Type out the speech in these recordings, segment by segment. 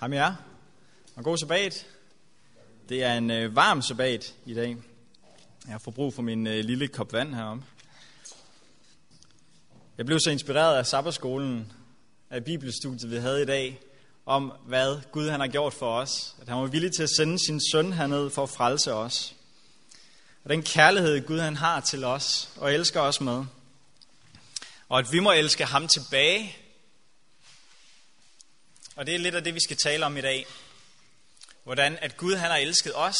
Hej med jer. Og god sabbat. Det er en øh, varm sabbat i dag. Jeg får brug for min øh, lille kop vand herom. Jeg blev så inspireret af sabbatskolen, af bibelstudiet, vi havde i dag, om hvad Gud han har gjort for os. At han var villig til at sende sin søn herned for at frelse os. Og den kærlighed, Gud han har til os og elsker os med. Og at vi må elske ham tilbage, og det er lidt af det, vi skal tale om i dag. Hvordan at Gud han har elsket os,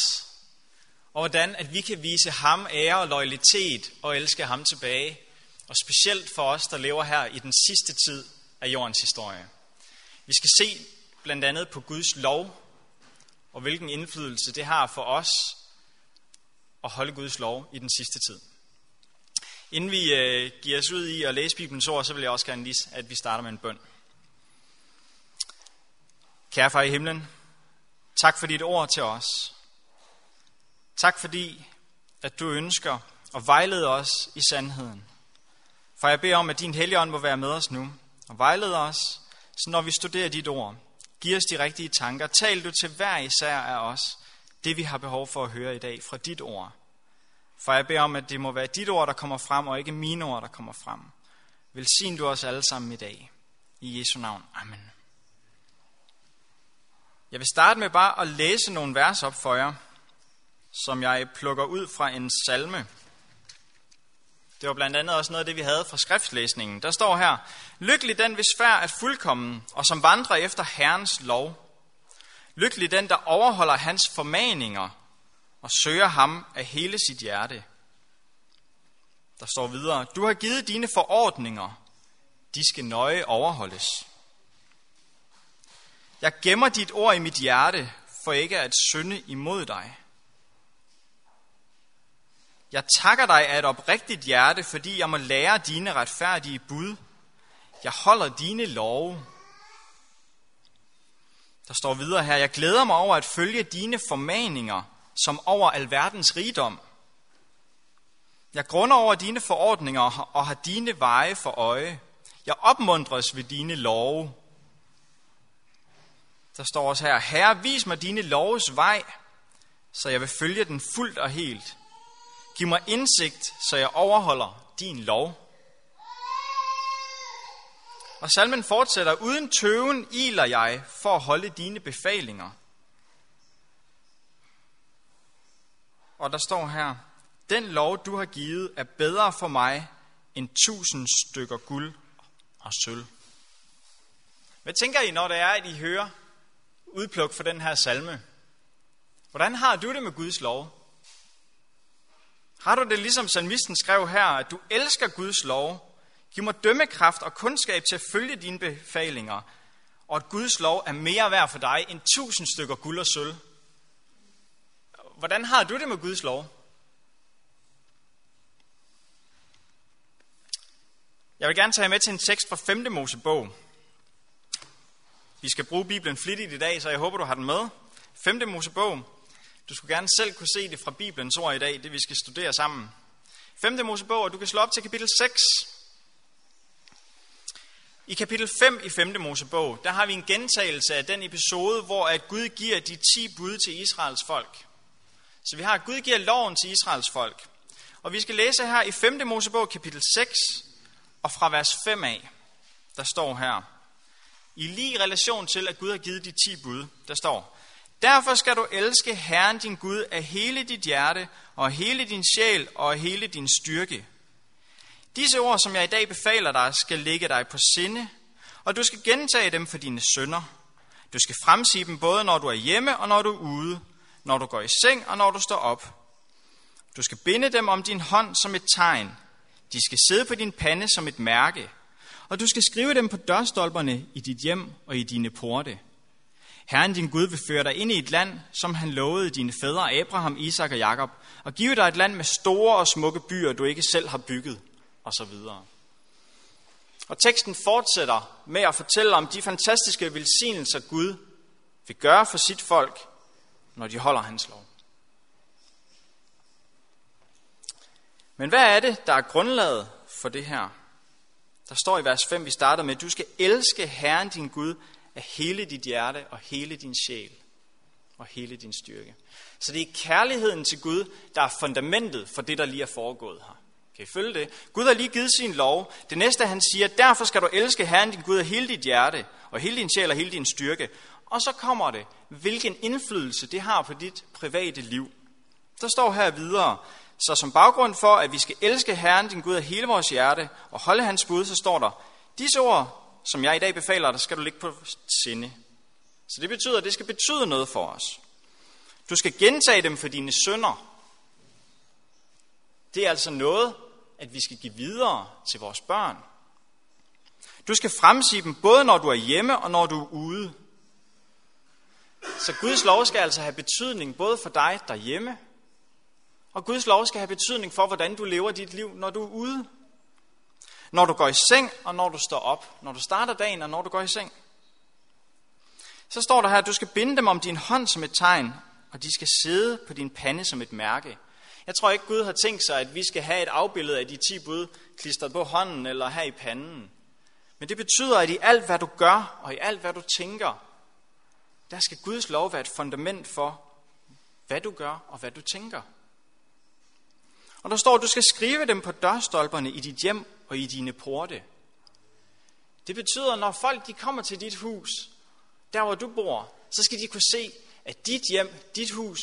og hvordan at vi kan vise ham ære og loyalitet og elske ham tilbage. Og specielt for os, der lever her i den sidste tid af jordens historie. Vi skal se blandt andet på Guds lov, og hvilken indflydelse det har for os at holde Guds lov i den sidste tid. Inden vi øh, giver os ud i at læse Bibelens ord, så vil jeg også gerne lige, at vi starter med en bøn. Kære far i himlen, tak for dit ord til os. Tak fordi, at du ønsker at vejlede os i sandheden. For jeg beder om, at din helligånd må være med os nu og vejlede os, så når vi studerer dit ord, giv os de rigtige tanker. Tal du til hver især af os, det vi har behov for at høre i dag fra dit ord. For jeg beder om, at det må være dit ord, der kommer frem, og ikke mine ord, der kommer frem. Velsign du os alle sammen i dag. I Jesu navn. Amen. Jeg vil starte med bare at læse nogle vers op for jer, som jeg plukker ud fra en salme. Det var blandt andet også noget af det, vi havde fra skriftlæsningen. Der står her, Lykkelig den, hvis færd er fuldkommen, og som vandrer efter Herrens lov. Lykkelig den, der overholder hans formaninger, og søger ham af hele sit hjerte. Der står videre, Du har givet dine forordninger, de skal nøje overholdes. Jeg gemmer dit ord i mit hjerte, for ikke at synde imod dig. Jeg takker dig af et oprigtigt hjerte, fordi jeg må lære dine retfærdige bud. Jeg holder dine love. Der står videre her, jeg glæder mig over at følge dine formaninger, som over alverdens rigdom. Jeg grunder over dine forordninger og har dine veje for øje. Jeg opmuntres ved dine love. Der står også her, Herre, vis mig dine loves vej, så jeg vil følge den fuldt og helt. Giv mig indsigt, så jeg overholder din lov. Og salmen fortsætter, uden tøven iler jeg for at holde dine befalinger. Og der står her, den lov, du har givet, er bedre for mig end tusind stykker guld og sølv. Hvad tænker I, når det er, at I hører udpluk for den her salme. Hvordan har du det med Guds lov? Har du det ligesom salmisten skrev her, at du elsker Guds lov, giv mig dømmekraft og kundskab til at følge dine befalinger, og at Guds lov er mere værd for dig end tusind stykker guld og sølv? Hvordan har du det med Guds lov? Jeg vil gerne tage med til en tekst fra 5. Mosebog, vi skal bruge Bibelen flittigt i dag, så jeg håber, du har den med. 5. Mosebog. Du skulle gerne selv kunne se det fra Bibelens ord i dag, det vi skal studere sammen. 5. Mosebog, og du kan slå op til kapitel 6. I kapitel 5 i 5. Mosebog, der har vi en gentagelse af den episode, hvor at Gud giver de 10 bud til Israels folk. Så vi har, at Gud giver loven til Israels folk. Og vi skal læse her i 5. Mosebog kapitel 6 og fra vers 5 af. Der står her, i lige relation til, at Gud har givet de ti bud. Der står, Derfor skal du elske Herren din Gud af hele dit hjerte, og af hele din sjæl, og af hele din styrke. Disse ord, som jeg i dag befaler dig, skal ligge dig på sinde, og du skal gentage dem for dine sønner. Du skal fremsige dem både, når du er hjemme og når du er ude, når du går i seng og når du står op. Du skal binde dem om din hånd som et tegn. De skal sidde på din pande som et mærke og du skal skrive dem på dørstolperne i dit hjem og i dine porte. Herren din Gud vil føre dig ind i et land, som han lovede dine fædre Abraham, Isak og Jakob, og give dig et land med store og smukke byer, du ikke selv har bygget, og så videre. Og teksten fortsætter med at fortælle om de fantastiske velsignelser Gud vil gøre for sit folk, når de holder hans lov. Men hvad er det, der er grundlaget for det her? Der står i vers 5, vi starter med, du skal elske Herren din Gud af hele dit hjerte og hele din sjæl og hele din styrke. Så det er kærligheden til Gud, der er fundamentet for det, der lige er foregået her. Kan I følge det? Gud har lige givet sin lov. Det næste, han siger, derfor skal du elske Herren din Gud af hele dit hjerte, og hele din sjæl og hele din styrke. Og så kommer det, hvilken indflydelse det har på dit private liv. Der står her videre, så som baggrund for, at vi skal elske Herren din Gud af hele vores hjerte og holde hans bud, så står der, disse ord, som jeg i dag befaler dig, skal du ligge på sinde. Så det betyder, at det skal betyde noget for os. Du skal gentage dem for dine sønner. Det er altså noget, at vi skal give videre til vores børn. Du skal fremsige dem både når du er hjemme og når du er ude. Så Guds lov skal altså have betydning både for dig derhjemme, og Guds lov skal have betydning for, hvordan du lever dit liv, når du er ude. Når du går i seng, og når du står op. Når du starter dagen, og når du går i seng. Så står der her, at du skal binde dem om din hånd som et tegn, og de skal sidde på din pande som et mærke. Jeg tror ikke, Gud har tænkt sig, at vi skal have et afbillede af de ti bud klistret på hånden eller her i panden. Men det betyder, at i alt, hvad du gør, og i alt, hvad du tænker, der skal Guds lov være et fundament for, hvad du gør og hvad du tænker. Og der står, at du skal skrive dem på dørstolperne i dit hjem og i dine porte. Det betyder, at når folk de kommer til dit hus, der hvor du bor, så skal de kunne se, at dit hjem, dit hus,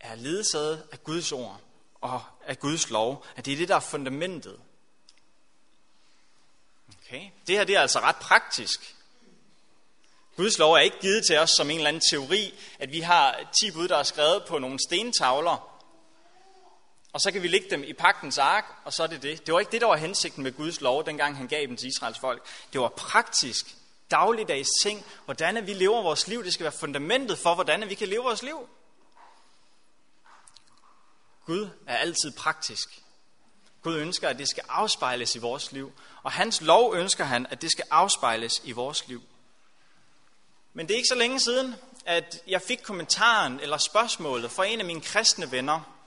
er ledsaget af Guds ord og af Guds lov. At det er det, der er fundamentet. Okay. Det her det er altså ret praktisk. Guds lov er ikke givet til os som en eller anden teori, at vi har 10 bud, der er skrevet på nogle stentavler, og så kan vi lægge dem i pagtens ark, og så er det det. Det var ikke det, der var hensigten med Guds lov, dengang han gav dem til Israels folk. Det var praktisk, dagligdags ting, hvordan vi lever vores liv. Det skal være fundamentet for, hvordan vi kan leve vores liv. Gud er altid praktisk. Gud ønsker, at det skal afspejles i vores liv. Og hans lov ønsker han, at det skal afspejles i vores liv. Men det er ikke så længe siden, at jeg fik kommentaren eller spørgsmålet fra en af mine kristne venner,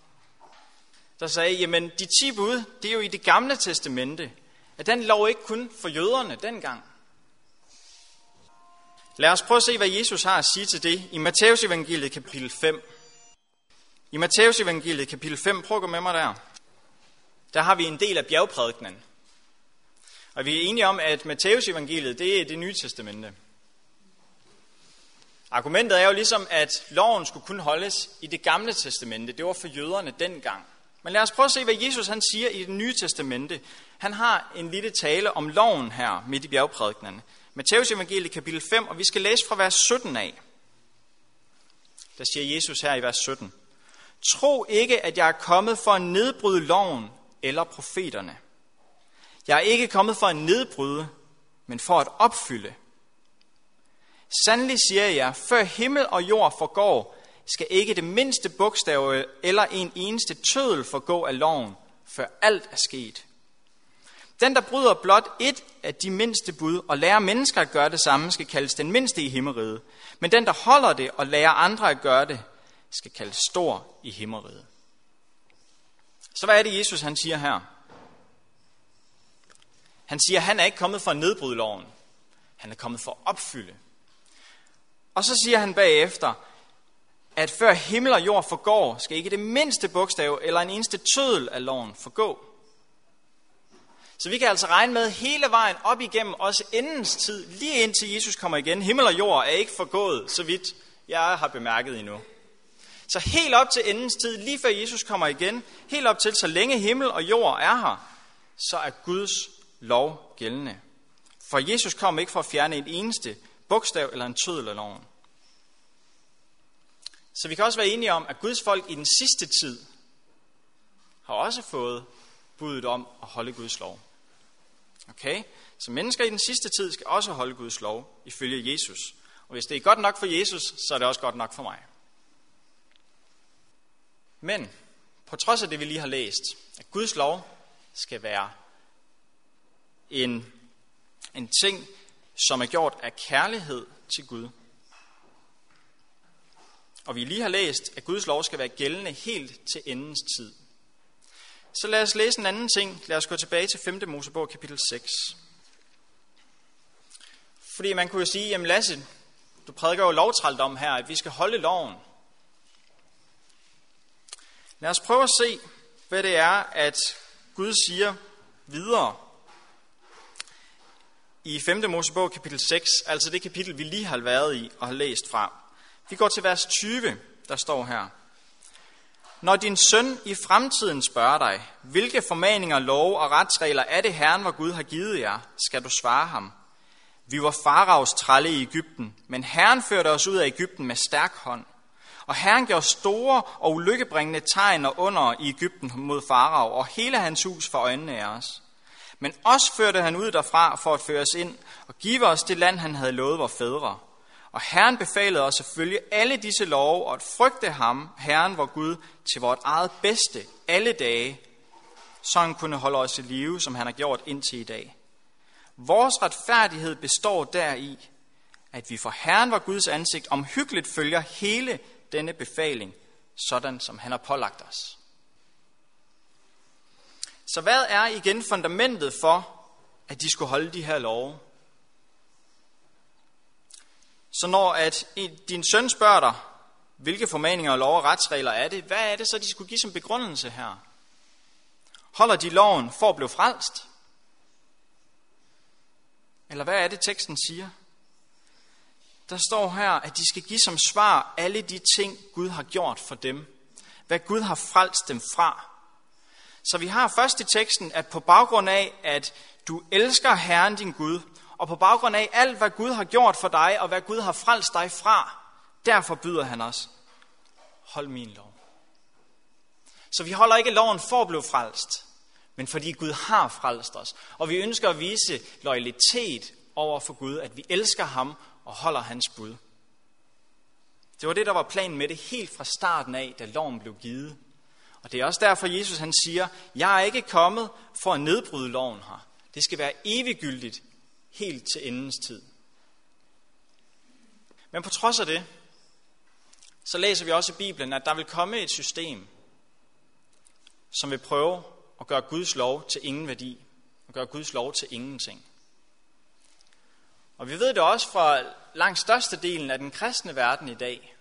der sagde, jamen de ti bud, det er jo i det gamle testamente. At den lov ikke kun for jøderne dengang. Lad os prøve at se, hvad Jesus har at sige til det i Matteus evangeliet kapitel 5. I Matteus evangeliet kapitel 5, prøv at gå med mig der. Der har vi en del af bjergprædikenen. Og vi er enige om, at Matteus evangeliet, det er det nye testamente. Argumentet er jo ligesom, at loven skulle kun holdes i det gamle testamente. Det var for jøderne dengang. Men lad os prøve at se, hvad Jesus han siger i det nye testamente. Han har en lille tale om loven her midt i bjergprædikenen. Matteus evangeliet kapitel 5, og vi skal læse fra vers 17 af. Der siger Jesus her i vers 17. Tro ikke, at jeg er kommet for at nedbryde loven eller profeterne. Jeg er ikke kommet for at nedbryde, men for at opfylde. Sandelig siger jeg, før himmel og jord forgår, skal ikke det mindste bogstav eller en eneste tødel forgå af loven, før alt er sket. Den, der bryder blot et af de mindste bud og lærer mennesker at gøre det samme, skal kaldes den mindste i himmeriget. Men den, der holder det og lærer andre at gøre det, skal kaldes stor i himmeriget. Så hvad er det, Jesus han siger her? Han siger, at han er ikke kommet for at nedbryde loven. Han er kommet for at opfylde. Og så siger han bagefter, at før himmel og jord forgår, skal ikke det mindste bogstav eller en eneste tødel af loven forgå. Så vi kan altså regne med hele vejen op igennem, også endens tid, lige indtil Jesus kommer igen. Himmel og jord er ikke forgået, så vidt jeg har bemærket endnu. Så helt op til endens tid, lige før Jesus kommer igen, helt op til så længe himmel og jord er her, så er Guds lov gældende. For Jesus kom ikke for at fjerne en eneste bogstav eller en tødel af loven. Så vi kan også være enige om, at Guds folk i den sidste tid har også fået budet om at holde Guds lov. Okay? Så mennesker i den sidste tid skal også holde Guds lov ifølge Jesus. Og hvis det er godt nok for Jesus, så er det også godt nok for mig. Men på trods af det, vi lige har læst, at Guds lov skal være en, en ting, som er gjort af kærlighed til Gud. Og vi lige har læst, at Guds lov skal være gældende helt til endens tid. Så lad os læse en anden ting. Lad os gå tilbage til 5. Mosebog kapitel 6. Fordi man kunne jo sige, jamen Lasse, du prædiker jo lovtrældom her, at vi skal holde loven. Lad os prøve at se, hvad det er, at Gud siger videre i 5. Mosebog kapitel 6, altså det kapitel, vi lige har været i og har læst fra. Vi går til vers 20, der står her. Når din søn i fremtiden spørger dig, hvilke formaninger, lov og retsregler er det Herren, hvor Gud har givet jer, skal du svare ham. Vi var faraos tralle i Ægypten, men Herren førte os ud af Ægypten med stærk hånd. Og Herren gjorde store og ulykkebringende tegn og under i Ægypten mod farao og hele hans hus for øjnene af os. Men os førte han ud derfra for at føre os ind og give os det land, han havde lovet vores fædre. Og Herren befalede os at følge alle disse love og at frygte ham, Herren vor Gud, til vort eget bedste alle dage, så han kunne holde os i live, som han har gjort indtil i dag. Vores retfærdighed består deri, at vi for Herren vor Guds ansigt omhyggeligt følger hele denne befaling, sådan som han har pålagt os. Så hvad er igen fundamentet for, at de skulle holde de her love? Så når at din søn spørger dig, hvilke formaninger og lov og retsregler er det, hvad er det så, de skulle give som begrundelse her? Holder de loven for at blive frelst? Eller hvad er det, teksten siger? Der står her, at de skal give som svar alle de ting, Gud har gjort for dem. Hvad Gud har frelst dem fra. Så vi har først i teksten, at på baggrund af, at du elsker Herren din Gud, og på baggrund af alt, hvad Gud har gjort for dig, og hvad Gud har frelst dig fra, derfor byder han os, hold min lov. Så vi holder ikke loven for at blive frelst, men fordi Gud har frelst os. Og vi ønsker at vise loyalitet over for Gud, at vi elsker ham og holder hans bud. Det var det, der var planen med det helt fra starten af, da loven blev givet. Og det er også derfor, Jesus han siger, jeg er ikke kommet for at nedbryde loven her. Det skal være eviggyldigt helt til endens tid. Men på trods af det, så læser vi også i Bibelen, at der vil komme et system, som vil prøve at gøre Guds lov til ingen værdi, og gøre Guds lov til ingenting. Og vi ved det også fra langt størstedelen af den kristne verden i dag,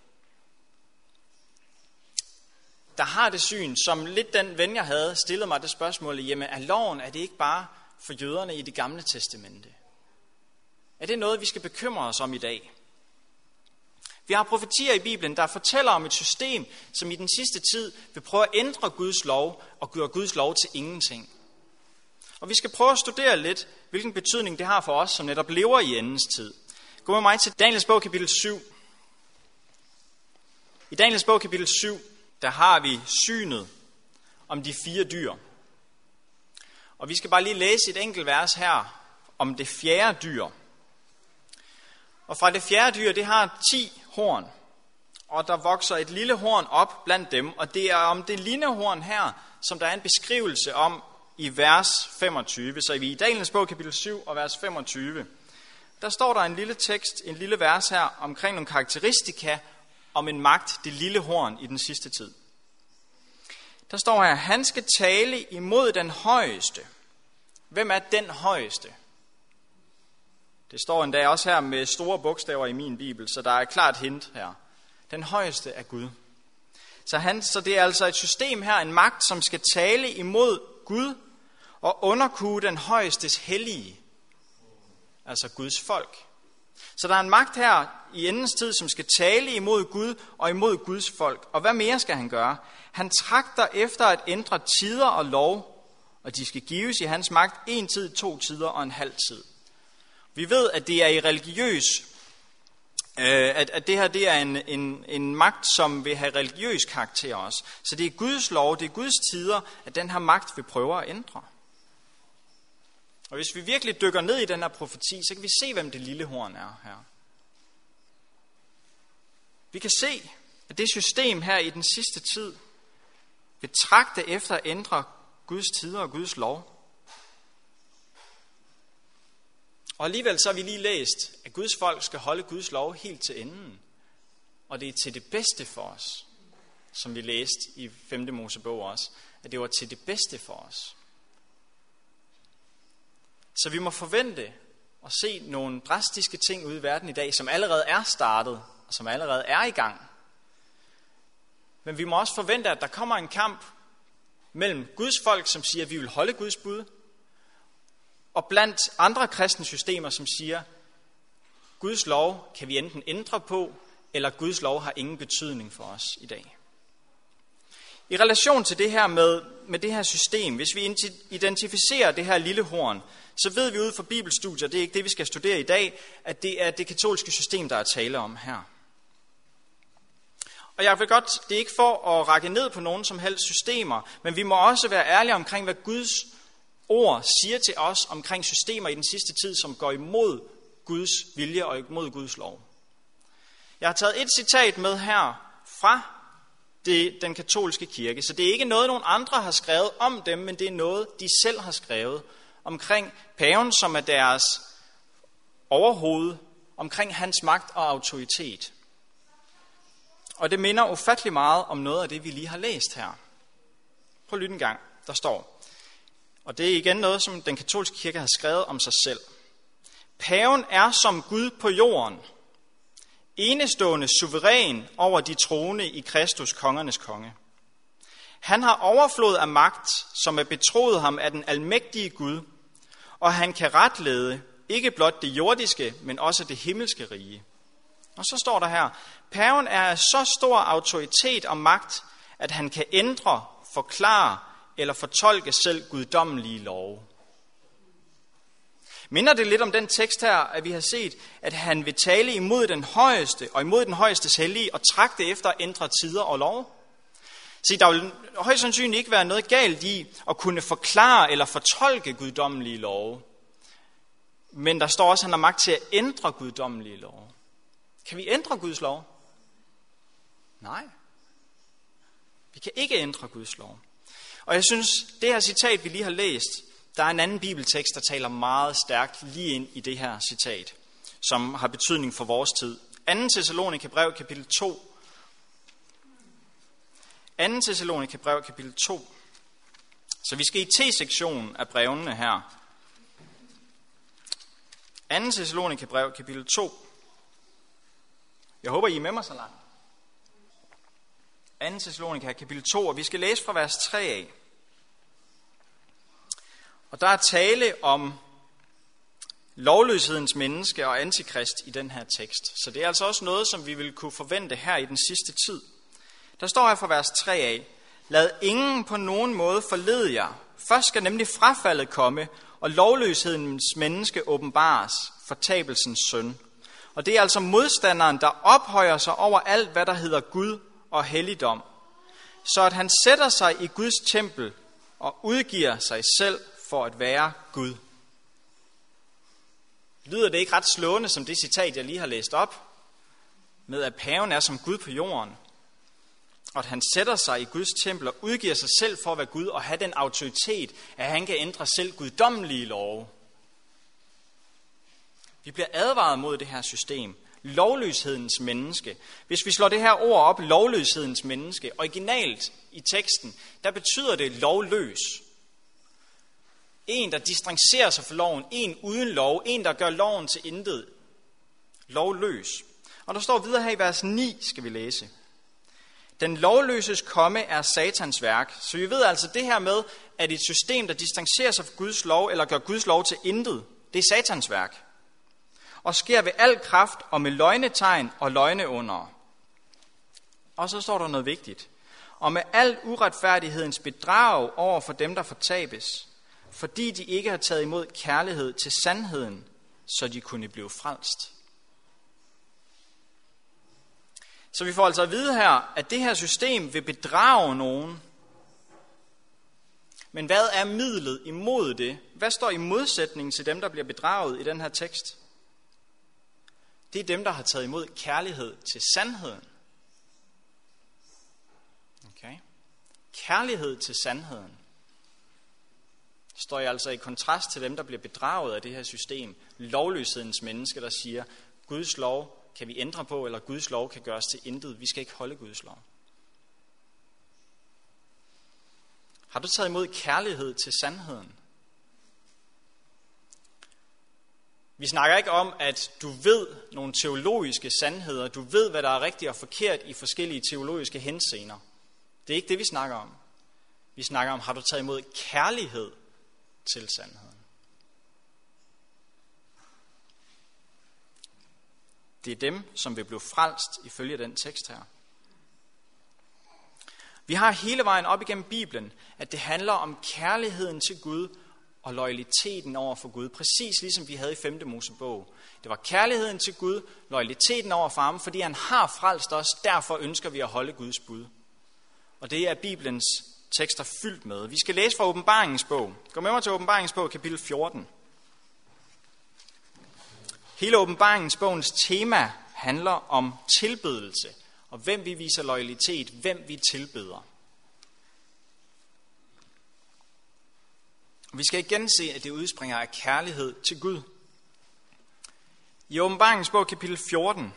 der har det syn, som lidt den ven, jeg havde, stillet mig det spørgsmål, jamen er loven, er det ikke bare for jøderne i det gamle testamente? Er det noget, vi skal bekymre os om i dag? Vi har profetier i Bibelen, der fortæller om et system, som i den sidste tid vil prøve at ændre Guds lov og gøre Guds lov til ingenting. Og vi skal prøve at studere lidt, hvilken betydning det har for os, som netop lever i endens tid. Gå med mig til Daniels bog kapitel 7. I Daniels bog kapitel 7, der har vi synet om de fire dyr. Og vi skal bare lige læse et enkelt vers her om det fjerde dyr. Og fra det fjerde dyr, det har 10 horn. Og der vokser et lille horn op blandt dem. Og det er om det lille horn her, som der er en beskrivelse om i vers 25. Så vi i Daniels bog kapitel 7 og vers 25. Der står der en lille tekst, en lille vers her omkring nogle karakteristika om en magt, det lille horn i den sidste tid. Der står her, han skal tale imod den højeste. Hvem er den højeste? Det står endda også her med store bogstaver i min bibel, så der er et klart hint her. Den højeste er Gud. Så, han, så det er altså et system her, en magt, som skal tale imod Gud og underkue den højestes hellige, altså Guds folk. Så der er en magt her i endens tid, som skal tale imod Gud og imod Guds folk. Og hvad mere skal han gøre? Han trakter efter at ændre tider og lov, og de skal gives i hans magt en tid, to tider og en halv tid. Vi ved, at det er i religiøs, øh, at, at det her det er en, en, en magt, som vil have religiøs karakter også. Så det er Guds lov, det er Guds tider, at den her magt vil prøve at ændre. Og hvis vi virkelig dykker ned i den her profeti, så kan vi se, hvem det lille horn er her. Vi kan se, at det system her i den sidste tid vil efter at ændre Guds tider og Guds lov. Og alligevel så har vi lige læst, at Guds folk skal holde Guds lov helt til enden. Og det er til det bedste for os, som vi læste i 5. Mosebog også, at det var til det bedste for os. Så vi må forvente, at se nogle drastiske ting ude i verden i dag, som allerede er startet, og som allerede er i gang. Men vi må også forvente, at der kommer en kamp mellem Guds folk, som siger, at vi vil holde Guds bud, og blandt andre kristne systemer, som siger, Guds lov kan vi enten ændre på, eller Guds lov har ingen betydning for os i dag. I relation til det her med, med det her system, hvis vi identificerer det her lille horn, så ved vi ud fra bibelstudier, det er ikke det, vi skal studere i dag, at det er det katolske system, der er tale om her. Og jeg vil godt, det er ikke for at række ned på nogen som helst systemer, men vi må også være ærlige omkring, hvad Guds ord siger til os omkring systemer i den sidste tid, som går imod Guds vilje og imod Guds lov. Jeg har taget et citat med her fra det, den katolske kirke, så det er ikke noget, nogen andre har skrevet om dem, men det er noget, de selv har skrevet omkring paven, som er deres overhoved, omkring hans magt og autoritet. Og det minder ufattelig meget om noget af det, vi lige har læst her. Prøv at lytte en gang. Der står, og det er igen noget, som den katolske kirke har skrevet om sig selv. Paven er som Gud på jorden, enestående suveræn over de troende i Kristus, kongernes konge. Han har overflod af magt, som er betroet ham af den almægtige Gud, og han kan retlede ikke blot det jordiske, men også det himmelske rige. Og så står der her, paven er af så stor autoritet og magt, at han kan ændre, forklare eller fortolke selv guddommelige love. Minder det lidt om den tekst her, at vi har set, at han vil tale imod den højeste og imod den højeste hellige og trække efter at ændre tider og lov? Se, der vil højst sandsynligt ikke være noget galt i at kunne forklare eller fortolke guddommelige love. Men der står også, at han har magt til at ændre guddommelige love. Kan vi ændre Guds lov? Nej. Vi kan ikke ændre Guds lov. Og jeg synes, det her citat, vi lige har læst, der er en anden bibeltekst, der taler meget stærkt lige ind i det her citat, som har betydning for vores tid. 2. Thessalonika brev, kapitel 2. 2. Thessalonika brev, kapitel 2. Så vi skal i T-sektionen af brevene her. 2. Thessalonika brev, kapitel 2. Jeg håber, I er med mig så langt. 2. Thessalonika, kapitel 2, og vi skal læse fra vers 3 af. Og der er tale om lovløshedens menneske og antikrist i den her tekst. Så det er altså også noget, som vi vil kunne forvente her i den sidste tid. Der står her fra vers 3 af, Lad ingen på nogen måde forlede jer. Først skal nemlig frafaldet komme, og lovløshedens menneske åbenbares, fortabelsens søn. Og det er altså modstanderen, der ophøjer sig over alt, hvad der hedder Gud og helligdom. Så at han sætter sig i Guds tempel og udgiver sig selv for at være Gud. Lyder det ikke ret slående som det citat, jeg lige har læst op? Med at paven er som Gud på jorden, og at han sætter sig i Guds tempel og udgiver sig selv for at være Gud og have den autoritet, at han kan ændre selv guddommelige love. Vi bliver advaret mod det her system. Lovløshedens menneske. Hvis vi slår det her ord op, lovløshedens menneske, originalt i teksten, der betyder det lovløs. En, der distancerer sig fra loven. En uden lov. En, der gør loven til intet. Lovløs. Og der står videre her i vers 9, skal vi læse. Den lovløses komme er satans værk. Så vi ved altså det her med, at et system, der distancerer sig fra Guds lov, eller gør Guds lov til intet, det er satans værk. Og sker ved al kraft og med løgnetegn og løgneunder. Og så står der noget vigtigt. Og med al uretfærdighedens bedrag over for dem, der fortabes, fordi de ikke har taget imod kærlighed til sandheden, så de kunne blive frelst. Så vi får altså at vide her, at det her system vil bedrage nogen. Men hvad er midlet imod det? Hvad står i modsætning til dem, der bliver bedraget i den her tekst? Det er dem, der har taget imod kærlighed til sandheden. Okay. Kærlighed til sandheden står jeg altså i kontrast til dem, der bliver bedraget af det her system. Lovløshedens menneske, der siger, Guds lov kan vi ændre på, eller Guds lov kan gøres til intet. Vi skal ikke holde Guds lov. Har du taget imod kærlighed til sandheden? Vi snakker ikke om, at du ved nogle teologiske sandheder, du ved, hvad der er rigtigt og forkert i forskellige teologiske henseender. Det er ikke det, vi snakker om. Vi snakker om, har du taget imod kærlighed til sandheden? Det er dem, som vil blive frelst ifølge den tekst her. Vi har hele vejen op igennem Bibelen, at det handler om kærligheden til Gud og loyaliteten over for Gud, præcis ligesom vi havde i 5. Mosebog. Det var kærligheden til Gud, loyaliteten over for ham, fordi han har frelst os, derfor ønsker vi at holde Guds bud. Og det er Bibelens tekster fyldt med. Vi skal læse fra åbenbaringens bog. Gå med mig til åbenbaringens bog, kapitel 14. Hele åbenbaringens bogens tema handler om tilbedelse, og hvem vi viser loyalitet, hvem vi tilbeder. Vi skal igen se, at det udspringer af kærlighed til Gud. I åbenbaringens bog, kapitel 14,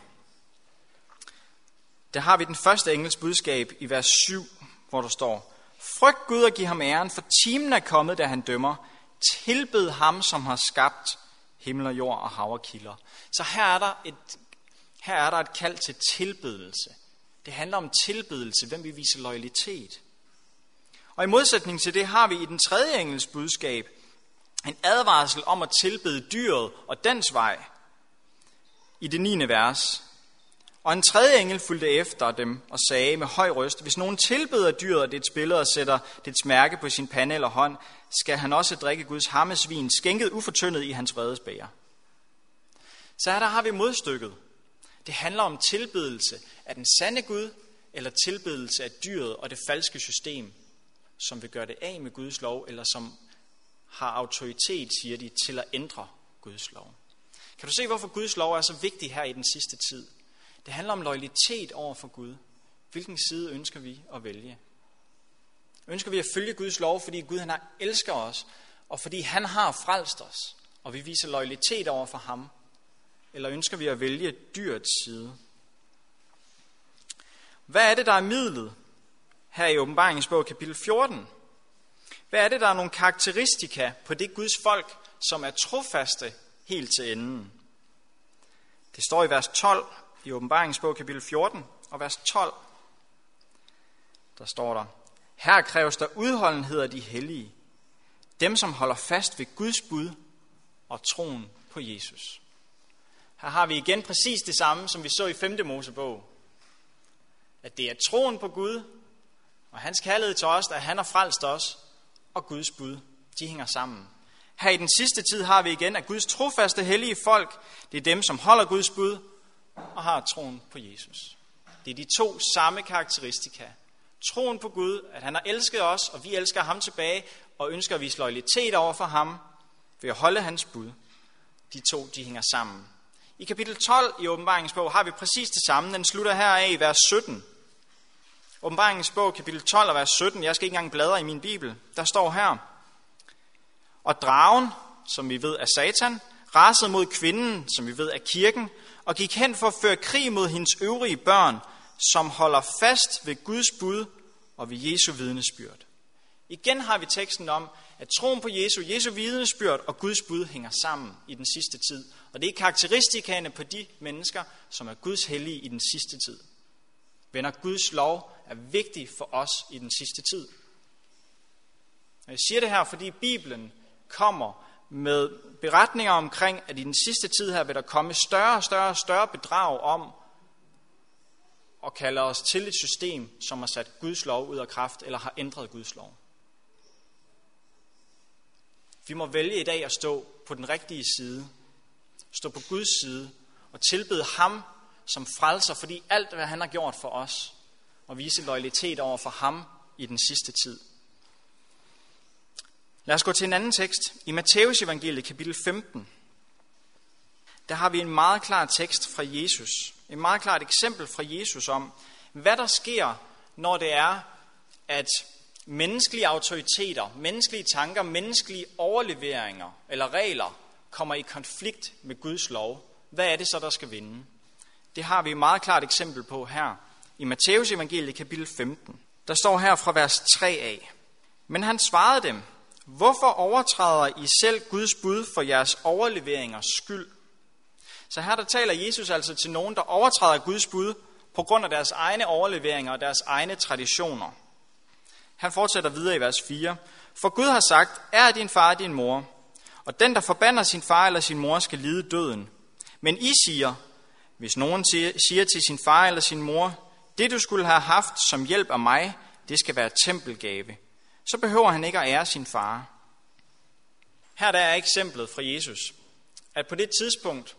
der har vi den første engels budskab i vers 7, hvor der står, Frygt Gud og giv ham æren, for timen er kommet, da han dømmer. Tilbed ham, som har skabt himmel og jord og hav og kilder. Så her er der et, her er der et kald til tilbedelse. Det handler om tilbedelse, hvem vi viser loyalitet. Og i modsætning til det har vi i den tredje engels budskab en advarsel om at tilbede dyret og dens vej i det 9. vers. Og en tredje engel fulgte efter dem og sagde med høj røst, hvis nogen tilbeder dyret og dets billede og sætter dets mærke på sin pande eller hånd, skal han også drikke Guds hammesvin, skænket ufortyndet i hans vredesbæger. Så her der har vi modstykket. Det handler om tilbedelse af den sande Gud, eller tilbedelse af dyret og det falske system, som vil gøre det af med Guds lov, eller som har autoritet, siger de, til at ændre Guds lov. Kan du se, hvorfor Guds lov er så vigtig her i den sidste tid? Det handler om loyalitet over for Gud. Hvilken side ønsker vi at vælge? Ønsker vi at følge Guds lov, fordi Gud han elsker os, og fordi han har frelst os, og vi viser loyalitet over for ham? Eller ønsker vi at vælge dyrets side? Hvad er det, der er midlet her i åbenbaringens bog, kapitel 14? Hvad er det, der er nogle karakteristika på det Guds folk, som er trofaste helt til enden? Det står i vers 12 i åbenbaringens bog, kapitel 14 og vers 12. Der står der, her kræves der udholdenhed af de hellige, dem som holder fast ved Guds bud og troen på Jesus. Her har vi igen præcis det samme, som vi så i 5. Mosebog. At det er troen på Gud og hans kærlighed til os, at han har frelst os, og Guds bud, de hænger sammen. Her i den sidste tid har vi igen, at Guds trofaste hellige folk, det er dem, som holder Guds bud og har troen på Jesus. Det er de to samme karakteristika. Troen på Gud, at han har elsket os, og vi elsker ham tilbage, og ønsker at vise loyalitet over for ham ved at holde hans bud. De to, de hænger sammen. I kapitel 12 i åbenbaringens bog har vi præcis det samme. Den slutter her af i vers 17. Åbenbaringens bog, kapitel 12 og vers 17. Jeg skal ikke engang bladre i min bibel. Der står her. Og dragen, som vi ved er Satan, rasede mod kvinden, som vi ved er kirken, og gik hen for at føre krig mod hendes øvrige børn, som holder fast ved Guds bud og ved Jesu vidnesbyrd. Igen har vi teksten om, at troen på Jesu, Jesu vidnesbyrd og Guds bud hænger sammen i den sidste tid. Og det er karakteristikerne på de mennesker, som er Guds hellige i den sidste tid. Venner, Guds lov er vigtig for os i den sidste tid. Og jeg siger det her, fordi Bibelen kommer med beretninger omkring, at i den sidste tid her vil der komme større og større og større bedrag om at kalde os til et system, som har sat Guds lov ud af kraft, eller har ændret Guds lov. Vi må vælge i dag at stå på den rigtige side, stå på Guds side og tilbede ham som frelser, fordi alt, hvad han har gjort for os, og vise loyalitet over for ham i den sidste tid. Lad os gå til en anden tekst. I Matteus evangeliet kapitel 15, der har vi en meget klar tekst fra Jesus. Et meget klart eksempel fra Jesus om, hvad der sker, når det er, at menneskelige autoriteter, menneskelige tanker, menneskelige overleveringer eller regler kommer i konflikt med Guds lov. Hvad er det så, der skal vinde? Det har vi et meget klart eksempel på her i Matteus evangeliet kapitel 15. Der står her fra vers 3 af. Men han svarede dem, Hvorfor overtræder I selv Guds bud for jeres overleveringers skyld? Så her der taler Jesus altså til nogen, der overtræder Guds bud på grund af deres egne overleveringer og deres egne traditioner. Han fortsætter videre i vers 4. For Gud har sagt, er din far din mor, og den, der forbander sin far eller sin mor, skal lide døden. Men I siger, hvis nogen siger til sin far eller sin mor, det du skulle have haft som hjælp af mig, det skal være tempelgave, så behøver han ikke at ære sin far. Her der er eksemplet fra Jesus, at på det tidspunkt,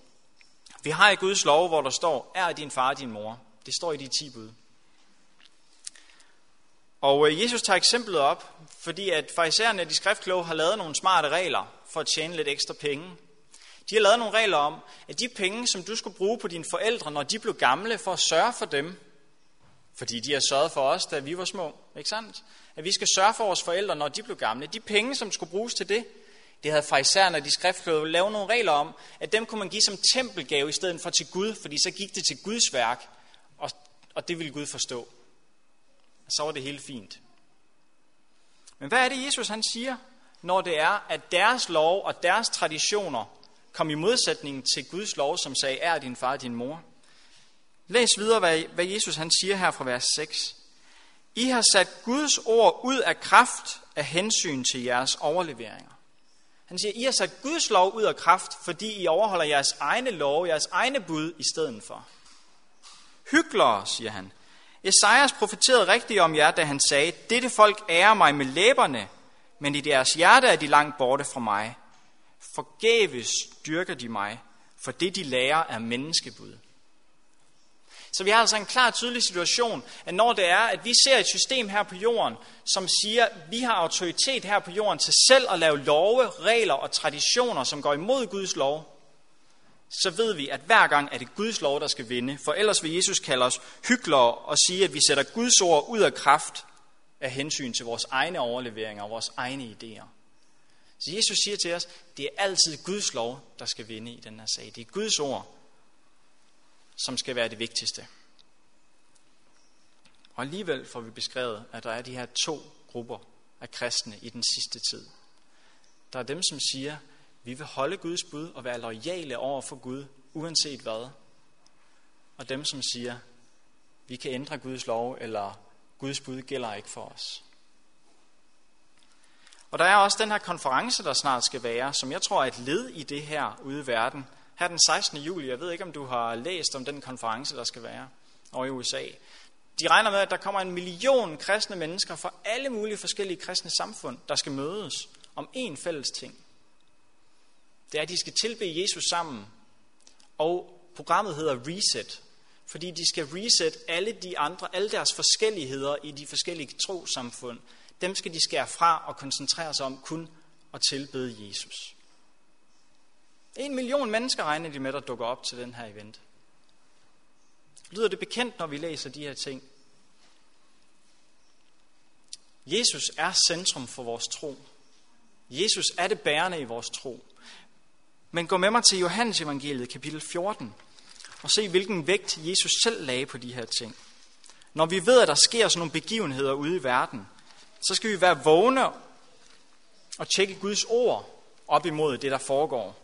vi har i Guds lov, hvor der står, er din far din mor. Det står i de ti bud. Og øh, Jesus tager eksemplet op, fordi at farisæerne de skriftkloge har lavet nogle smarte regler for at tjene lidt ekstra penge. De har lavet nogle regler om, at de penge, som du skulle bruge på dine forældre, når de blev gamle, for at sørge for dem, fordi de har sørget for os, da vi var små, ikke sandt? At vi skal sørge for vores forældre, når de blev gamle. De penge, som skulle bruges til det, det havde farisæerne og de skriftkloge lavet nogle regler om, at dem kunne man give som tempelgave i stedet for til Gud, fordi så gik det til Guds værk, og, og det ville Gud forstå. Og så var det helt fint. Men hvad er det, Jesus han siger, når det er, at deres lov og deres traditioner kom i modsætning til Guds lov, som sagde, er din far din mor? Læs videre, hvad Jesus han siger her fra vers 6. I har sat Guds ord ud af kraft af hensyn til jeres overleveringer. Han siger, I har sat Guds lov ud af kraft, fordi I overholder jeres egne lov, jeres egne bud i stedet for. Hyklere, siger han. Esajas profeterede rigtigt om jer, da han sagde, dette folk ærer mig med læberne, men i deres hjerte er de langt borte fra mig. Forgæves dyrker de mig, for det de lærer er menneskebud. Så vi har altså en klar tydelig situation, at når det er, at vi ser et system her på jorden, som siger, at vi har autoritet her på jorden til selv at lave love, regler og traditioner, som går imod Guds lov, så ved vi, at hver gang er det Guds lov, der skal vinde. For ellers vil Jesus kalde os hyklere og sige, at vi sætter Guds ord ud af kraft af hensyn til vores egne overleveringer og vores egne idéer. Så Jesus siger til os, det er altid Guds lov, der skal vinde i den her sag. Det er Guds ord, som skal være det vigtigste. Og alligevel får vi beskrevet, at der er de her to grupper af kristne i den sidste tid. Der er dem, som siger, vi vil holde Guds bud og være lojale over for Gud, uanset hvad. Og dem, som siger, vi kan ændre Guds lov, eller Guds bud gælder ikke for os. Og der er også den her konference, der snart skal være, som jeg tror er et led i det her ude i verden, her den 16. juli. Jeg ved ikke, om du har læst om den konference, der skal være over i USA. De regner med, at der kommer en million kristne mennesker fra alle mulige forskellige kristne samfund, der skal mødes om én fælles ting. Det er, at de skal tilbe Jesus sammen. Og programmet hedder Reset, fordi de skal reset alle de andre, alle deres forskelligheder i de forskellige trosamfund. Dem skal de skære fra og koncentrere sig om kun at tilbede Jesus. En million mennesker regner de med, der dukker op til den her event. Lyder det bekendt, når vi læser de her ting? Jesus er centrum for vores tro. Jesus er det bærende i vores tro. Men gå med mig til Johannes evangeliet, kapitel 14, og se, hvilken vægt Jesus selv lagde på de her ting. Når vi ved, at der sker sådan nogle begivenheder ude i verden, så skal vi være vågne og tjekke Guds ord op imod det, der foregår.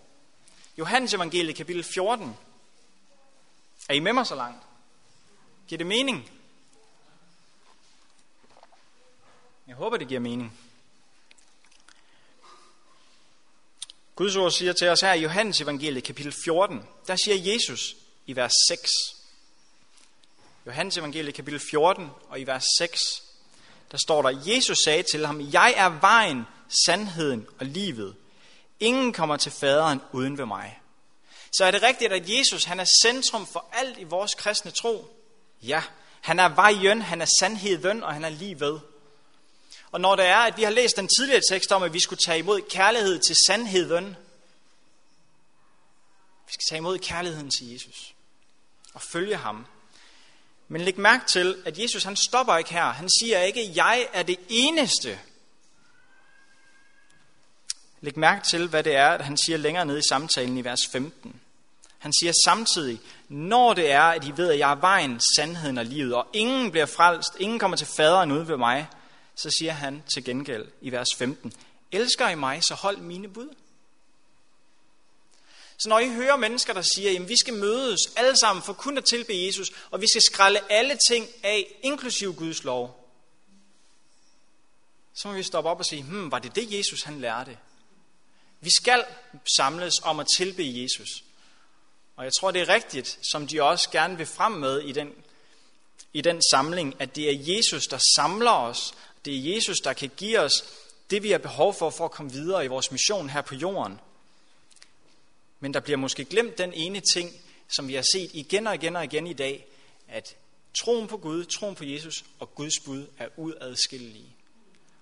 Johannes evangeliet kapitel 14. Er I med mig så langt? Giver det mening? Jeg håber, det giver mening. Guds ord siger til os her i Johannes evangeliet kapitel 14, der siger Jesus i vers 6. Johannes evangeliet kapitel 14 og i vers 6, der står der, Jesus sagde til ham, jeg er vejen, sandheden og livet. Ingen kommer til faderen uden ved mig. Så er det rigtigt, at Jesus han er centrum for alt i vores kristne tro? Ja, han er vejen, han er sandheden, og han er livet. Og når det er, at vi har læst den tidligere tekst om, at vi skulle tage imod kærlighed til sandheden, vi skal tage imod kærligheden til Jesus og følge ham. Men læg mærke til, at Jesus han stopper ikke her. Han siger ikke, jeg er det eneste, Læg mærke til, hvad det er, at han siger længere nede i samtalen i vers 15. Han siger samtidig, når det er, at I ved, at jeg er vejen, sandheden og livet, og ingen bliver frelst, ingen kommer til faderen ude ved mig, så siger han til gengæld i vers 15, elsker I mig, så hold mine bud. Så når I hører mennesker, der siger, at vi skal mødes alle sammen for kun at tilbe Jesus, og vi skal skralde alle ting af, inklusiv Guds lov, så må vi stoppe op og sige, hmm, var det det, Jesus han lærte? Vi skal samles om at tilbe Jesus. Og jeg tror, det er rigtigt, som de også gerne vil frem med i den, i den samling, at det er Jesus, der samler os. Det er Jesus, der kan give os det, vi har behov for, for at komme videre i vores mission her på jorden. Men der bliver måske glemt den ene ting, som vi har set igen og igen og igen i dag, at troen på Gud, troen på Jesus og Guds bud er uadskillelige.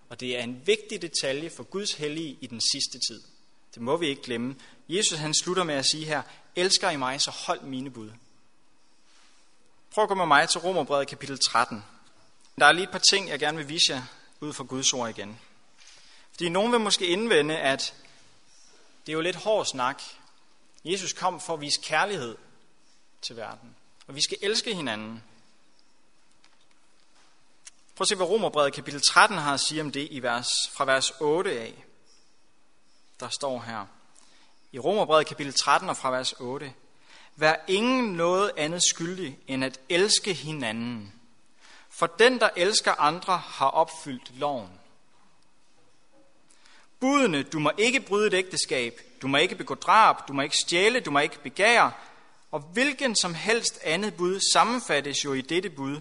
Og det er en vigtig detalje for Guds hellige i den sidste tid. Det må vi ikke glemme. Jesus han slutter med at sige her, elsker I mig, så hold mine bud. Prøv at gå med mig til Romerbrevet kapitel 13. Der er lige et par ting, jeg gerne vil vise jer ud fra Guds ord igen. Fordi nogen vil måske indvende, at det er jo lidt hård snak. Jesus kom for at vise kærlighed til verden. Og vi skal elske hinanden. Prøv at se, hvad Romerbrevet kapitel 13 har at sige om det i vers, fra vers 8 af. Der står her. I Romerbrevet kapitel 13 og fra vers 8. Vær ingen noget andet skyldig end at elske hinanden. For den, der elsker andre, har opfyldt loven. Budene, du må ikke bryde et ægteskab, du må ikke begå drab, du må ikke stjæle, du må ikke begære, og hvilken som helst andet bud sammenfattes jo i dette bud.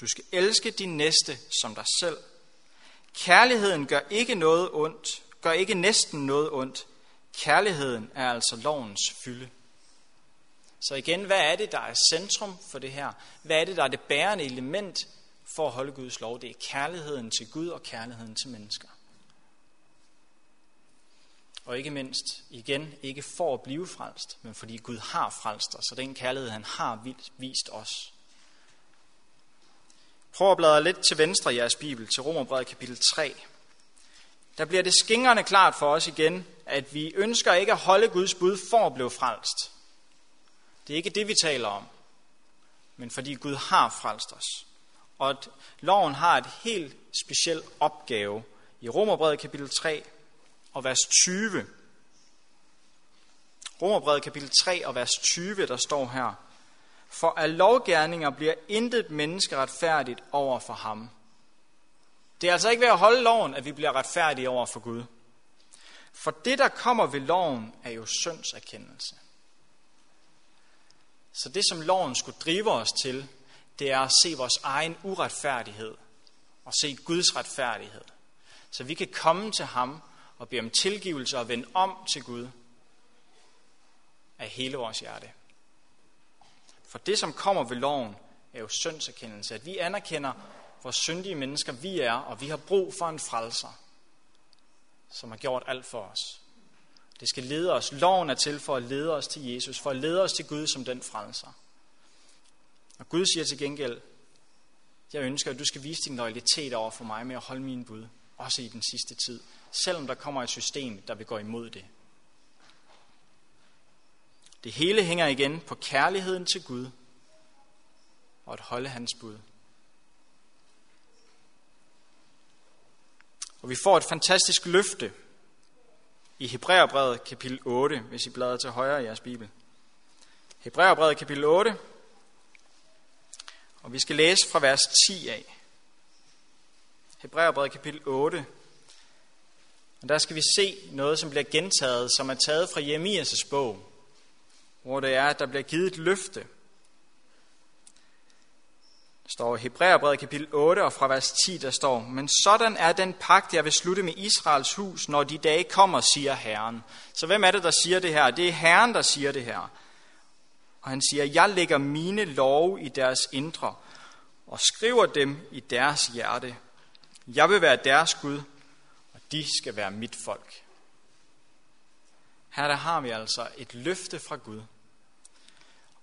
Du skal elske din næste som dig selv. Kærligheden gør ikke noget ondt, gør ikke næsten noget ondt. Kærligheden er altså lovens fylde. Så igen, hvad er det, der er centrum for det her? Hvad er det, der er det bærende element for at holde Guds lov? Det er kærligheden til Gud og kærligheden til mennesker. Og ikke mindst, igen, ikke for at blive frelst, men fordi Gud har frelst os, og den kærlighed, han har vist os. Prøv at bladre lidt til venstre i jeres bibel, til Romerbrevet kapitel 3. Der bliver det skingerne klart for os igen, at vi ønsker ikke at holde Guds bud for at blive frelst. Det er ikke det, vi taler om, men fordi Gud har frelst os. Og at loven har et helt speciel opgave. I Romerbrevet kapitel 3, og vers 20. Romerbrevet kapitel 3 og vers 20, der står her. For af lovgærninger bliver intet menneske retfærdigt over for ham. Det er altså ikke ved at holde loven, at vi bliver retfærdige over for Gud. For det, der kommer ved loven, er jo syndserkendelse. Så det, som loven skulle drive os til, det er at se vores egen uretfærdighed og se Guds retfærdighed. Så vi kan komme til ham og bede om tilgivelse og vende om til Gud af hele vores hjerte. For det, som kommer ved loven, er jo syndserkendelse. At vi anerkender, hvor syndige mennesker vi er, og vi har brug for en frelser, som har gjort alt for os. Det skal lede os. Loven er til for at lede os til Jesus, for at lede os til Gud som den frelser. Og Gud siger til gengæld, jeg ønsker, at du skal vise din loyalitet over for mig med at holde min bud, også i den sidste tid selvom der kommer et system, der vil gå imod det. Det hele hænger igen på kærligheden til Gud og at holde hans bud. Og vi får et fantastisk løfte i Hebræerbrevet kapitel 8, hvis I bladrer til højre i jeres bibel. Hebræerbrevet kapitel 8, og vi skal læse fra vers 10 af. Hebræerbrevet kapitel 8, og der skal vi se noget, som bliver gentaget, som er taget fra Jeremias' bog, hvor det er, at der bliver givet et løfte. Der står i Hebræerbrevet kapitel 8 og fra vers 10, der står, Men sådan er den pagt, jeg vil slutte med Israels hus, når de dage kommer, siger Herren. Så hvem er det, der siger det her? Det er Herren, der siger det her. Og han siger, jeg lægger mine love i deres indre, og skriver dem i deres hjerte. Jeg vil være deres Gud, og de skal være mit folk. Her der har vi altså et løfte fra Gud,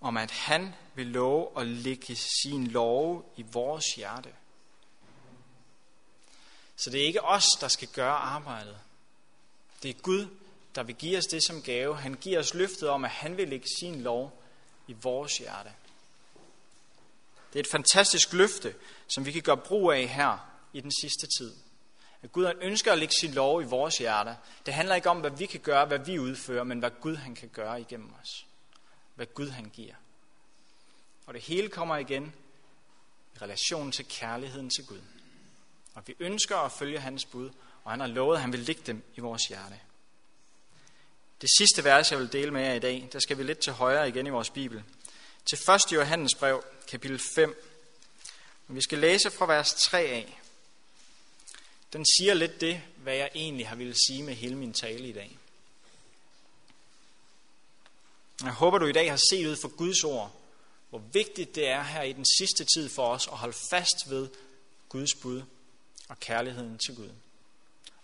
om at han vil love at lægge sin lov i vores hjerte. Så det er ikke os, der skal gøre arbejdet. Det er Gud, der vil give os det som gave. Han giver os løftet om, at han vil lægge sin lov i vores hjerte. Det er et fantastisk løfte, som vi kan gøre brug af her i den sidste tid At Gud ønsker at lægge sin lov i vores hjerter. Det handler ikke om, hvad vi kan gøre, hvad vi udfører, men hvad Gud han kan gøre igennem os. Hvad Gud han giver. Og det hele kommer igen i relation til kærligheden til Gud. Og vi ønsker at følge hans bud, og han har lovet, at han vil lægge dem i vores hjerte. Det sidste vers, jeg vil dele med jer i dag, der skal vi lidt til højre igen i vores Bibel. Til 1. Johannes brev, kapitel 5. Vi skal læse fra vers 3 af. Den siger lidt det, hvad jeg egentlig har ville sige med hele min tale i dag. Jeg håber, du i dag har set ud for Guds ord, hvor vigtigt det er her i den sidste tid for os at holde fast ved Guds bud og kærligheden til Gud.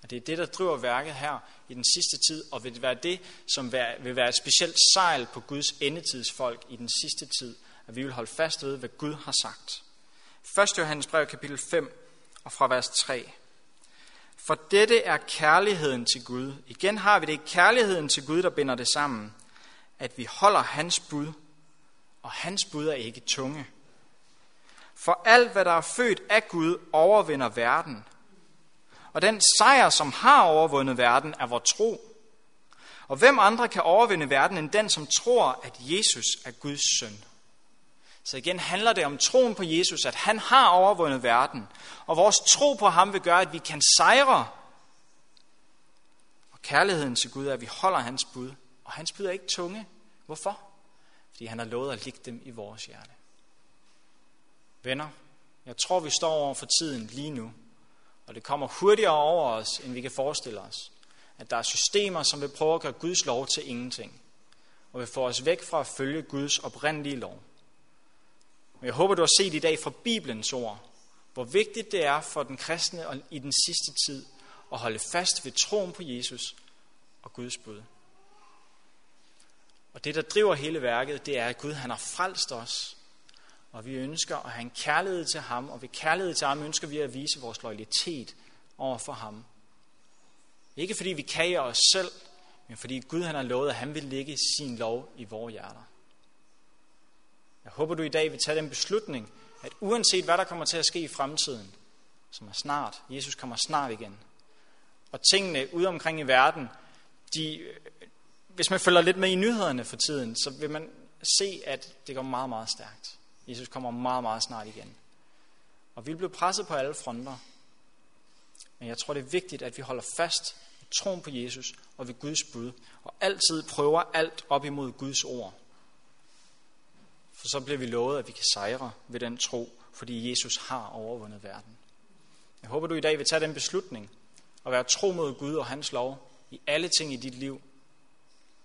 Og det er det, der driver værket her i den sidste tid, og vil være det, som vil være et specielt sejl på Guds endetidsfolk i den sidste tid, at vi vil holde fast ved, hvad Gud har sagt. 1. Johannes brev, kapitel 5, og fra vers 3. For dette er kærligheden til Gud. Igen har vi det kærligheden til Gud, der binder det sammen. At vi holder hans bud, og hans bud er ikke tunge. For alt, hvad der er født af Gud, overvinder verden. Og den sejr, som har overvundet verden, er vor tro. Og hvem andre kan overvinde verden end den, som tror, at Jesus er Guds søn? Så igen handler det om troen på Jesus, at han har overvundet verden. Og vores tro på ham vil gøre, at vi kan sejre. Og kærligheden til Gud er, at vi holder hans bud. Og hans bud er ikke tunge. Hvorfor? Fordi han har lovet at ligge dem i vores hjerte. Venner, jeg tror, vi står over for tiden lige nu. Og det kommer hurtigere over os, end vi kan forestille os. At der er systemer, som vil prøve at gøre Guds lov til ingenting. Og vil få os væk fra at følge Guds oprindelige lov. Men jeg håber, du har set i dag fra Bibelens ord, hvor vigtigt det er for den kristne i den sidste tid at holde fast ved troen på Jesus og Guds bud. Og det, der driver hele værket, det er, at Gud han har frelst os. Og vi ønsker at have en kærlighed til ham, og ved kærlighed til ham ønsker vi at vise vores loyalitet over for ham. Ikke fordi vi kager os selv, men fordi Gud han har lovet, at han vil lægge sin lov i vores hjerter. Jeg håber, du i dag vil tage den beslutning, at uanset hvad der kommer til at ske i fremtiden, som er snart, Jesus kommer snart igen, og tingene ude omkring i verden, de, hvis man følger lidt med i nyhederne for tiden, så vil man se, at det går meget, meget stærkt. Jesus kommer meget, meget snart igen. Og vi bliver presset på alle fronter. Men jeg tror, det er vigtigt, at vi holder fast i troen på Jesus og ved Guds bud, og altid prøver alt op imod Guds ord. For så bliver vi lovet, at vi kan sejre ved den tro, fordi Jesus har overvundet verden. Jeg håber, du i dag vil tage den beslutning og være tro mod Gud og hans lov i alle ting i dit liv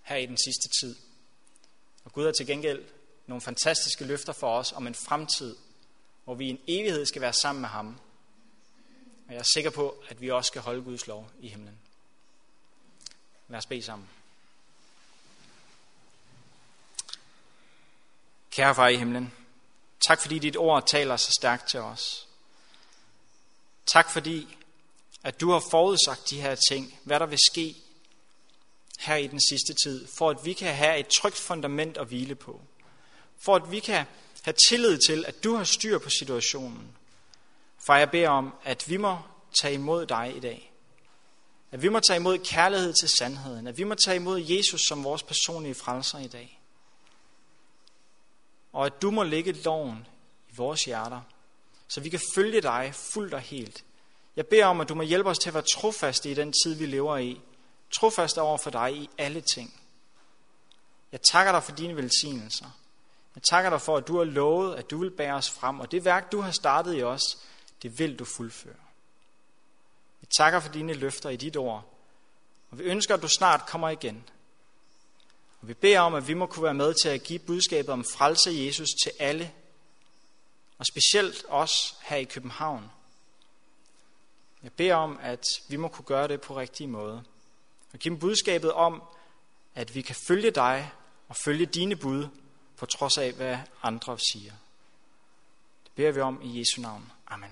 her i den sidste tid. Og Gud har til gengæld nogle fantastiske løfter for os om en fremtid, hvor vi i en evighed skal være sammen med ham. Og jeg er sikker på, at vi også skal holde Guds lov i himlen. Lad os bede sammen. Kære far i himlen, tak fordi dit ord taler så stærkt til os. Tak fordi, at du har forudsagt de her ting, hvad der vil ske her i den sidste tid, for at vi kan have et trygt fundament at hvile på. For at vi kan have tillid til, at du har styr på situationen. For jeg beder om, at vi må tage imod dig i dag. At vi må tage imod kærlighed til sandheden. At vi må tage imod Jesus som vores personlige frelser i dag og at du må lægge loven i vores hjerter, så vi kan følge dig fuldt og helt. Jeg beder om, at du må hjælpe os til at være trofaste i den tid, vi lever i. Trofaste over for dig i alle ting. Jeg takker dig for dine velsignelser. Jeg takker dig for, at du har lovet, at du vil bære os frem, og det værk, du har startet i os, det vil du fuldføre. Jeg takker for dine løfter i dit ord, og vi ønsker, at du snart kommer igen. Og vi beder om, at vi må kunne være med til at give budskabet om frelse af Jesus til alle, og specielt os her i København. Jeg beder om, at vi må kunne gøre det på rigtig måde. Og give dem budskabet om, at vi kan følge dig og følge dine bud, på trods af, hvad andre siger. Det beder vi om i Jesu navn. Amen.